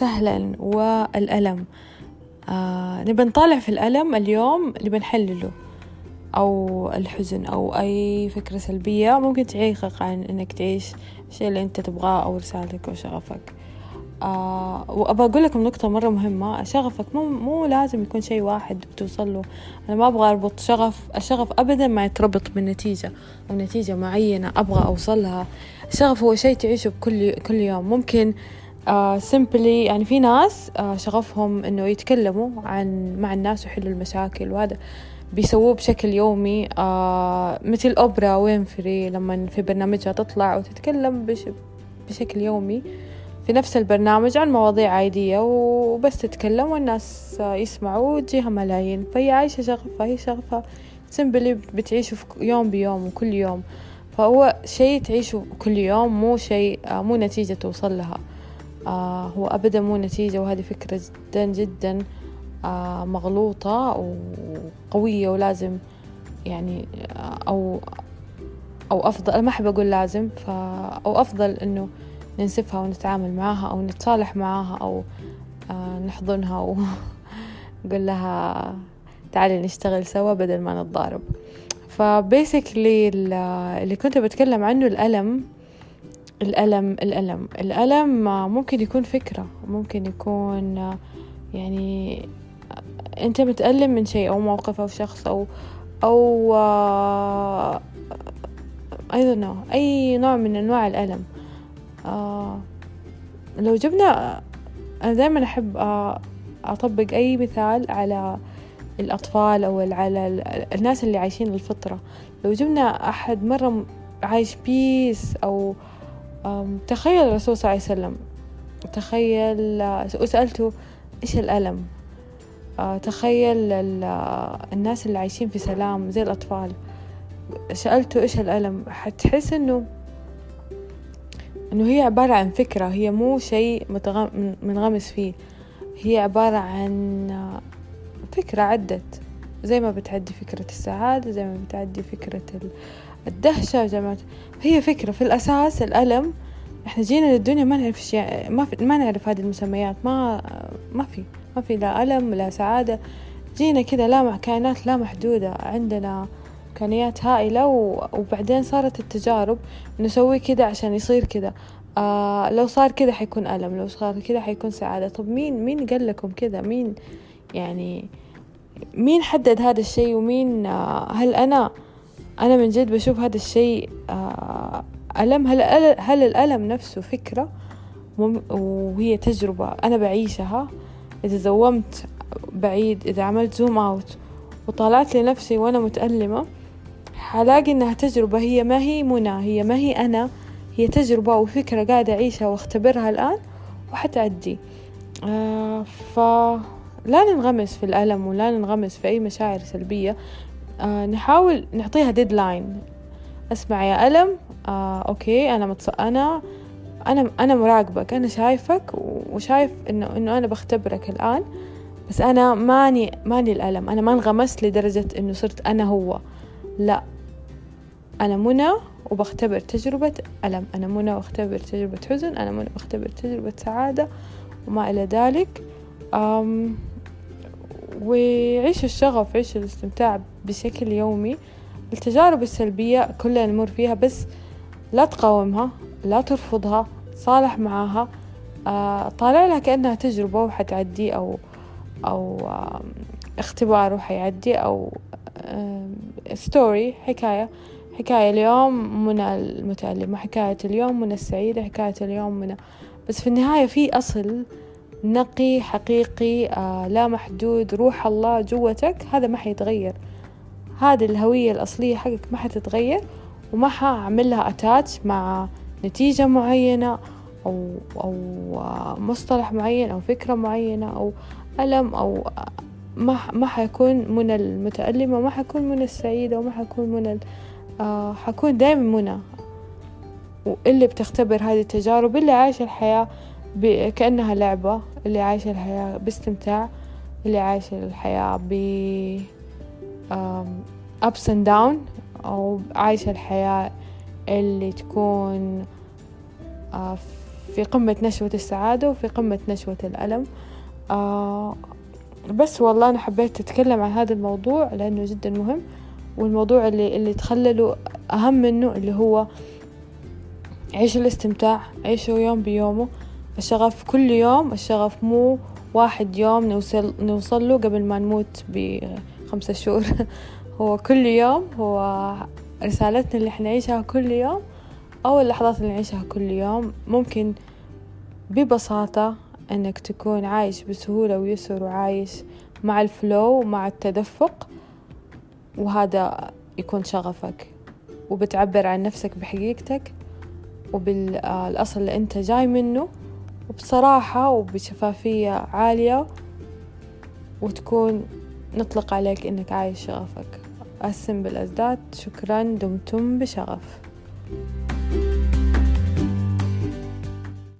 سهلا والألم. آه نبي نطالع في الألم اليوم نبي نحلله أو الحزن أو أي فكرة سلبية ممكن تعيقك عن إنك تعيش الشيء اللي أنت تبغاه أو رسالتك أو شغفك. آه وأبغى أقول لكم نقطة مرة مهمة. شغفك مو مو لازم يكون شيء واحد توصل له. أنا ما أبغى أربط شغف الشغف أبدا ما يتربط بالنتيجة أو نتيجة معينة أبغى أوصلها. الشغف هو شيء تعيشه بكل كل يوم. ممكن آه simply يعني في ناس آه شغفهم إنه يتكلموا عن مع الناس ويحلوا المشاكل وهذا بيسووه بشكل يومي آه مثل أوبرا وينفري لما في برنامجها تطلع وتتكلم بش بشكل يومي في نفس البرنامج عن مواضيع عادية وبس تتكلم والناس يسمعوا وتجيها ملايين. فهي عايشة شغفها هي شغفها سمبلي بتعيشه يوم بيوم وكل يوم. فهو شيء تعيشه كل يوم مو شيء مو نتيجة توصل لها. آه هو أبدا مو نتيجة وهذه فكرة جدا جدا آه مغلوطة وقوية ولازم يعني أو أو أفضل ما أحب أقول لازم ف أو أفضل إنه ننسفها ونتعامل معاها أو نتصالح معاها أو آه نحضنها ونقول لها تعالي نشتغل سوا بدل ما نتضارب. فبيسكلي اللي كنت بتكلم عنه الألم الألم الألم الألم ممكن يكون فكرة ممكن يكون يعني أنت متألم من شيء أو موقف أو شخص أو أو I don't know أي نوع من أنواع الألم. آه لو جبنا أنا دائما أحب أطبق أي مثال على الأطفال أو على الناس اللي عايشين الفطرة. لو جبنا أحد مرة عايش بيس أو تخيل الرسول صلى الله عليه وسلم. تخيل وسألته إيش الألم؟ تخيل الناس اللي عايشين في سلام زي الأطفال. سألته إيش الألم؟ حتحس إنه إنه هي عبارة عن فكرة هي مو شيء منغمس فيه. هي عبارة عن فكرة عدت. زي ما بتعدي فكرة السعادة زي ما بتعدي فكرة الدهشة زي ما هي فكرة في الأساس الألم. إحنا جينا للدنيا ما نعرف أشياء ما في... ما نعرف هذه المسميات ما ما في ما في لا ألم لا سعادة. جينا كذا لا كائنات لا محدودة عندنا إمكانيات هائلة و... وبعدين صارت التجارب نسوي كذا عشان يصير كذا آه لو صار كذا حيكون ألم لو صار كذا حيكون سعادة. طب مين مين قال لكم كذا مين يعني مين حدد هذا الشيء ومين آه هل أنا أنا من جد بشوف هذا الشيء آه ألم؟ هل هل الألم نفسه فكرة وهي تجربة أنا بعيشها؟ إذا زومت بعيد إذا عملت زوم أوت وطلعت لنفسي وأنا متألمة حلاقي إنها تجربة هي ما هي منى هي ما هي أنا هي تجربة وفكرة قاعدة أعيشها وأختبرها الآن وحتعدي آه فلا ننغمس في الألم ولا ننغمس في أي مشاعر سلبية. آه نحاول نعطيها deadline أسمع يا ألم. آه أوكي أنا متص... أنا أنا أنا مراقبك أنا شايفك وشايف إنه إنه أنا بختبرك الآن. بس أنا ماني ماني الألم. أنا ما انغمست لدرجة إنه صرت أنا هو. لا. أنا منى وبختبر تجربة ألم. أنا منى واختبر تجربة حزن. أنا منى بختبر تجربة سعادة. وما إلى ذلك. أم وعيش الشغف عيش الاستمتاع بشكل يومي. التجارب السلبية كلنا نمر فيها بس لا تقاومها لا ترفضها صالح معاها آه طالع لها كأنها تجربة وحتعدي أو أو اختبار وحيعدي أو ستوري حكاية. حكاية اليوم من المتألمة حكاية اليوم من السعيدة حكاية اليوم من بس في النهاية في أصل نقي حقيقي آه لا محدود روح الله جوتك هذا ما حيتغير. هذه الهوية الأصلية حقك ما حتتغير وما حأعمل لها أتاتش مع نتيجة معينة أو أو مصطلح معين أو فكرة معينة أو ألم أو ما ما حيكون من المتألمة ما حكون من السعيدة وما حكون من آه حكون دايما منى. واللي بتختبر هذه التجارب اللي عايشة الحياة كأنها لعبة. اللي عايشة الحياة باستمتاع اللي عايشة الحياة ب ups and down أو عايشة الحياة اللي تكون في قمة نشوة السعادة وفي قمة نشوة الألم. آه بس والله أنا حبيت أتكلم عن هذا الموضوع لأنه جدا مهم والموضوع اللي اللي تخلله أهم منه اللي هو عيش الاستمتاع عيشه يوم بيومه. الشغف كل يوم الشغف مو واحد يوم نوصل نوصل له قبل ما نموت بخمسة شهور. هو كل يوم هو رسالتنا اللي حنعيشها كل يوم أو اللحظات اللي نعيشها كل يوم. ممكن ببساطة أنك تكون عايش بسهولة ويسر وعايش مع الفلو ومع التدفق وهذا يكون شغفك. وبتعبر عن نفسك بحقيقتك وبالأصل اللي أنت جاي منه. وبصراحة وبشفافية عالية وتكون نطلق عليك إنك عايش شغفك. السم بالأزداد شكرا دمتم بشغف.